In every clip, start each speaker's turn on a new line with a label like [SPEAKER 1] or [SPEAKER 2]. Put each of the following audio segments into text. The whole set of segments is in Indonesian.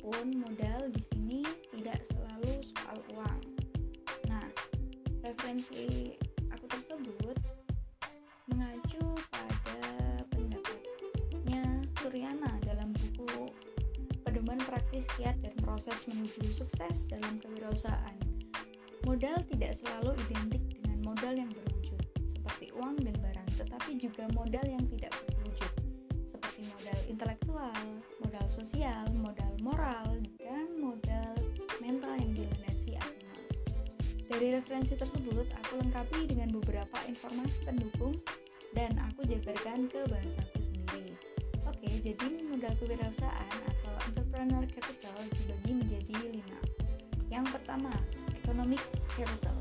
[SPEAKER 1] Meskipun modal di sini tidak selalu soal uang. Nah, referensi aku tersebut mengacu pada pendapatnya Suryana dalam buku Pedoman Praktis Kiat dan Proses Menuju Sukses dalam Kewirausahaan. Modal tidak selalu identik dengan modal yang berwujud, seperti uang dan barang, tetapi juga modal yang tidak berwujud, seperti modal intelektual, modal sosial, modal Dari referensi tersebut, aku lengkapi dengan beberapa informasi pendukung dan aku jabarkan ke bahasaku sendiri. Oke, jadi modal kewirausahaan atau entrepreneur capital dibagi menjadi lima. Yang pertama, economic capital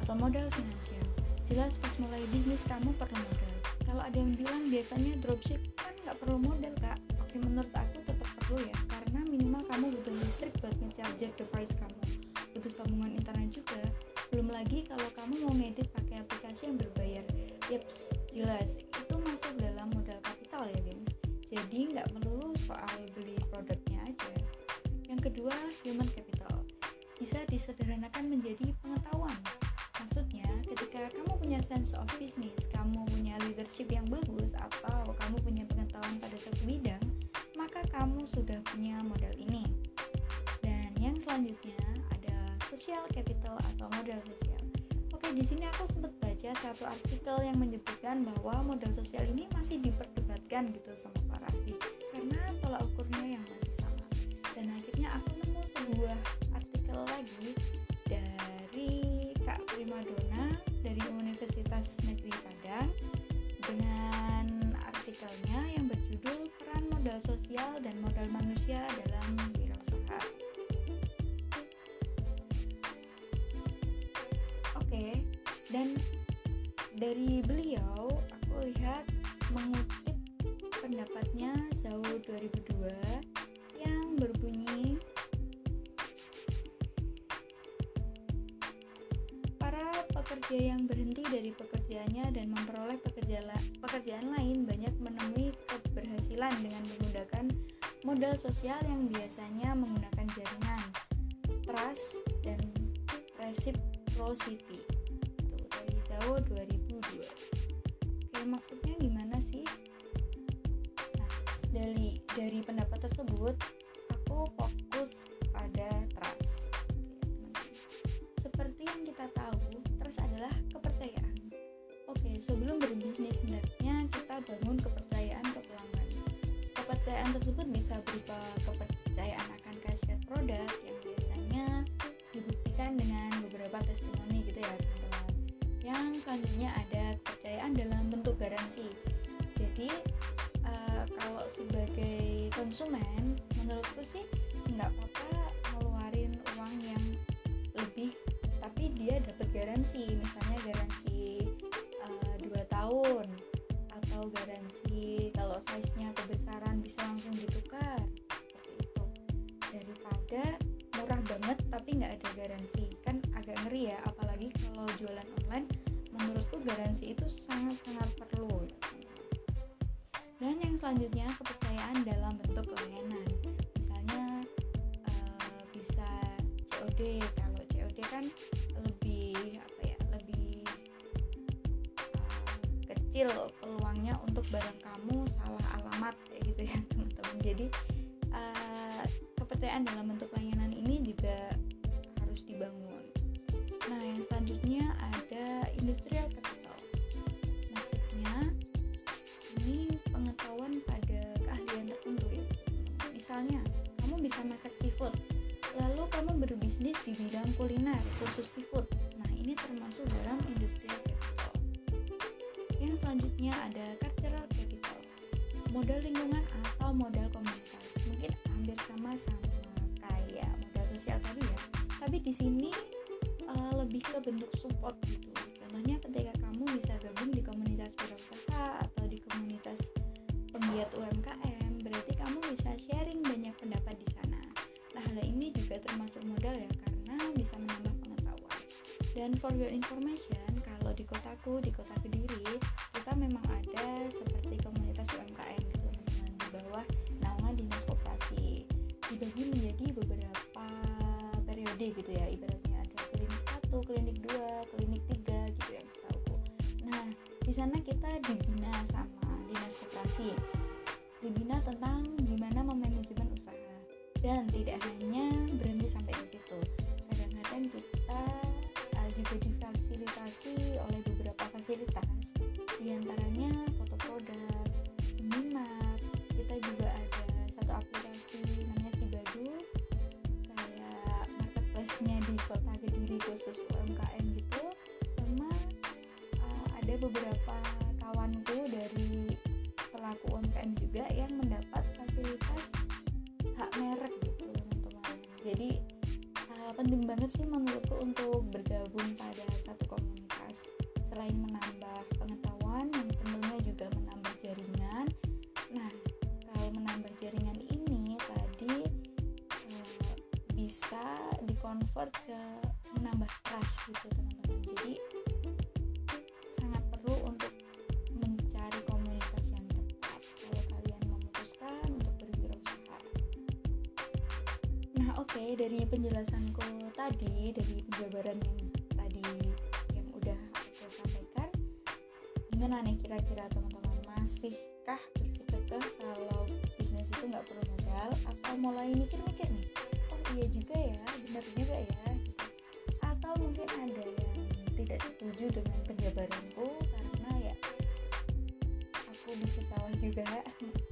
[SPEAKER 1] atau modal finansial. Jelas pas mulai bisnis kamu perlu modal. Kalau ada yang bilang biasanya dropship kan nggak perlu modal kak. Oke menurut aku tetap perlu ya, karena minimal kamu butuh listrik buat nge-charger device kamu, butuh sambungan internet juga. Belum lagi kalau kamu mau ngedit pakai aplikasi yang berbayar. Yaps, jelas itu masuk dalam modal kapital ya gengs. Jadi nggak melulu soal beli produknya aja. Yang kedua, human capital. Bisa disederhanakan menjadi pengetahuan. Maksudnya, ketika kamu punya sense of business, kamu punya leadership yang bagus, atau kamu punya pengetahuan pada satu bidang, maka kamu sudah punya modal ini. Dan yang selanjutnya social capital atau modal sosial. Oke, di sini aku sempat baca satu artikel yang menyebutkan bahwa modal sosial ini masih diperdebatkan gitu sama para ahli karena tolak ukurnya yang masih sama. Dan akhirnya aku nemu sebuah artikel lagi dari Kak Primadona dari Universitas Negeri Padang dengan artikelnya yang berjudul Peran Modal Sosial dan Modal Manusia dalam Oke, dan dari beliau aku lihat mengutip pendapatnya Zhao 2002 yang berbunyi Para pekerja yang berhenti dari pekerjaannya dan memperoleh pekerjaan lain banyak menemui keberhasilan dengan menggunakan modal sosial yang biasanya menggunakan jaringan, trust, dan reciprocity. Itu dari Zhao 2002. Oke, maksudnya gimana sih? Nah, dari dari pendapat tersebut, aku fokus pada trust. Seperti yang kita tahu, trust adalah kepercayaan. Oke, sebelum berbisnis hendaknya kita bangun kepercayaan ke pelanggan. Kepercayaan tersebut bisa berupa kepercayaan akan khasiat produk yang biasanya dibuktikan dengan beberapa testimoni gitu ya teman-teman. Yang selanjutnya ada kepercayaan dalam bentuk garansi. Jadi eh, kalau sebagai konsumen, menurutku sih nggak apa-apa ngeluarin uang yang lebih tapi dia dapat garansi misalnya garansi uh, 2 tahun atau garansi kalau size nya kebesaran bisa langsung ditukar seperti itu daripada murah banget tapi nggak ada garansi kan agak ngeri ya apalagi kalau jualan online menurutku garansi itu sangat-sangat perlu. Dan yang selanjutnya kepercayaan dalam bentuk layanan. Misalnya eh, bisa COD kalau COD kan lebih apa ya lebih eh, kecil peluangnya untuk barang kamu salah alamat kayak gitu ya teman-teman. Jadi eh, kepercayaan dalam bentuk layanan ini juga harus dibangun nah yang selanjutnya ada industrial capital. Maksudnya ini pengetahuan pada keahlian tertentu ya. Misalnya kamu bisa masak seafood lalu kamu berbisnis di bidang kuliner khusus seafood. Nah ini termasuk dalam industrial capital. Yang selanjutnya ada cultural capital modal lingkungan atau modal komunitas. Mungkin hampir sama sama kayak modal sosial tadi ya. Tapi di sini lebih ke bentuk support gitu. Contohnya ketika kamu bisa gabung di komunitas wirausaha atau di komunitas penggiat UMKM berarti kamu bisa sharing banyak pendapat di sana. Nah hal ini juga termasuk modal ya karena bisa menambah pengetahuan. Dan for your information kalau di kotaku di kota kediri kita memang ada seperti komunitas UMKM gitu teman-teman di bawah naungan dinas koperasi. Dibagi menjadi beberapa periode gitu ya ibarat 2, klinik 3 gitu saya tahu. Nah, di sana kita dibina sama dinas koperasi. Dibina tentang gimana memanajemen usaha dan tidak hanya berhenti sampai di situ. Kadang-kadang kita uh, juga difasilitasi oleh beberapa fasilitas di antara. Beberapa kawanku dari pelaku UMKM juga yang mendapat fasilitas hak merek gitu teman-teman jadi uh, penting banget sih menurutku untuk bergabung pada satu komunitas. Selain menambah pengetahuan yang tentunya juga menambah jaringan. Nah kalau menambah jaringan ini tadi uh, bisa dikonvert ke menambah trust gitu teman-teman. Jadi dari penjelasanku tadi dari penjabaran yang tadi yang udah aku sampaikan. Gimana nih kira-kira teman-teman? Masihkah bersikukuh kalau bisnis itu nggak perlu modal? Atau mulai mikir-mikir nih oh iya juga ya benar juga ya gitu. atau mungkin ada yang tidak setuju dengan penjabaranku karena ya aku bisa salah juga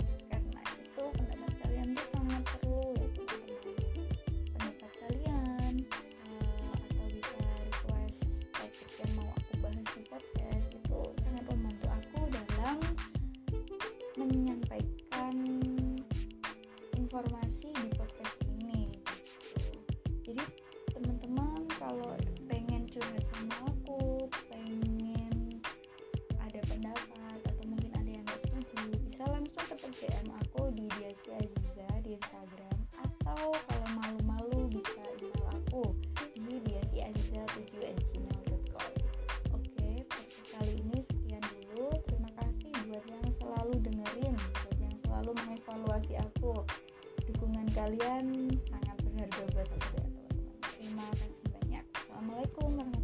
[SPEAKER 1] menyampaikan informasi di podcast ini gitu. jadi teman-teman kalau pengen curhat sama aku pengen ada pendapat atau mungkin ada yang gak setuju bisa langsung tetap DM aku evaluasi aku dukungan kalian sangat berharga buat aku ya teman-teman. Terima kasih banyak. Assalamualaikum warahmatullahi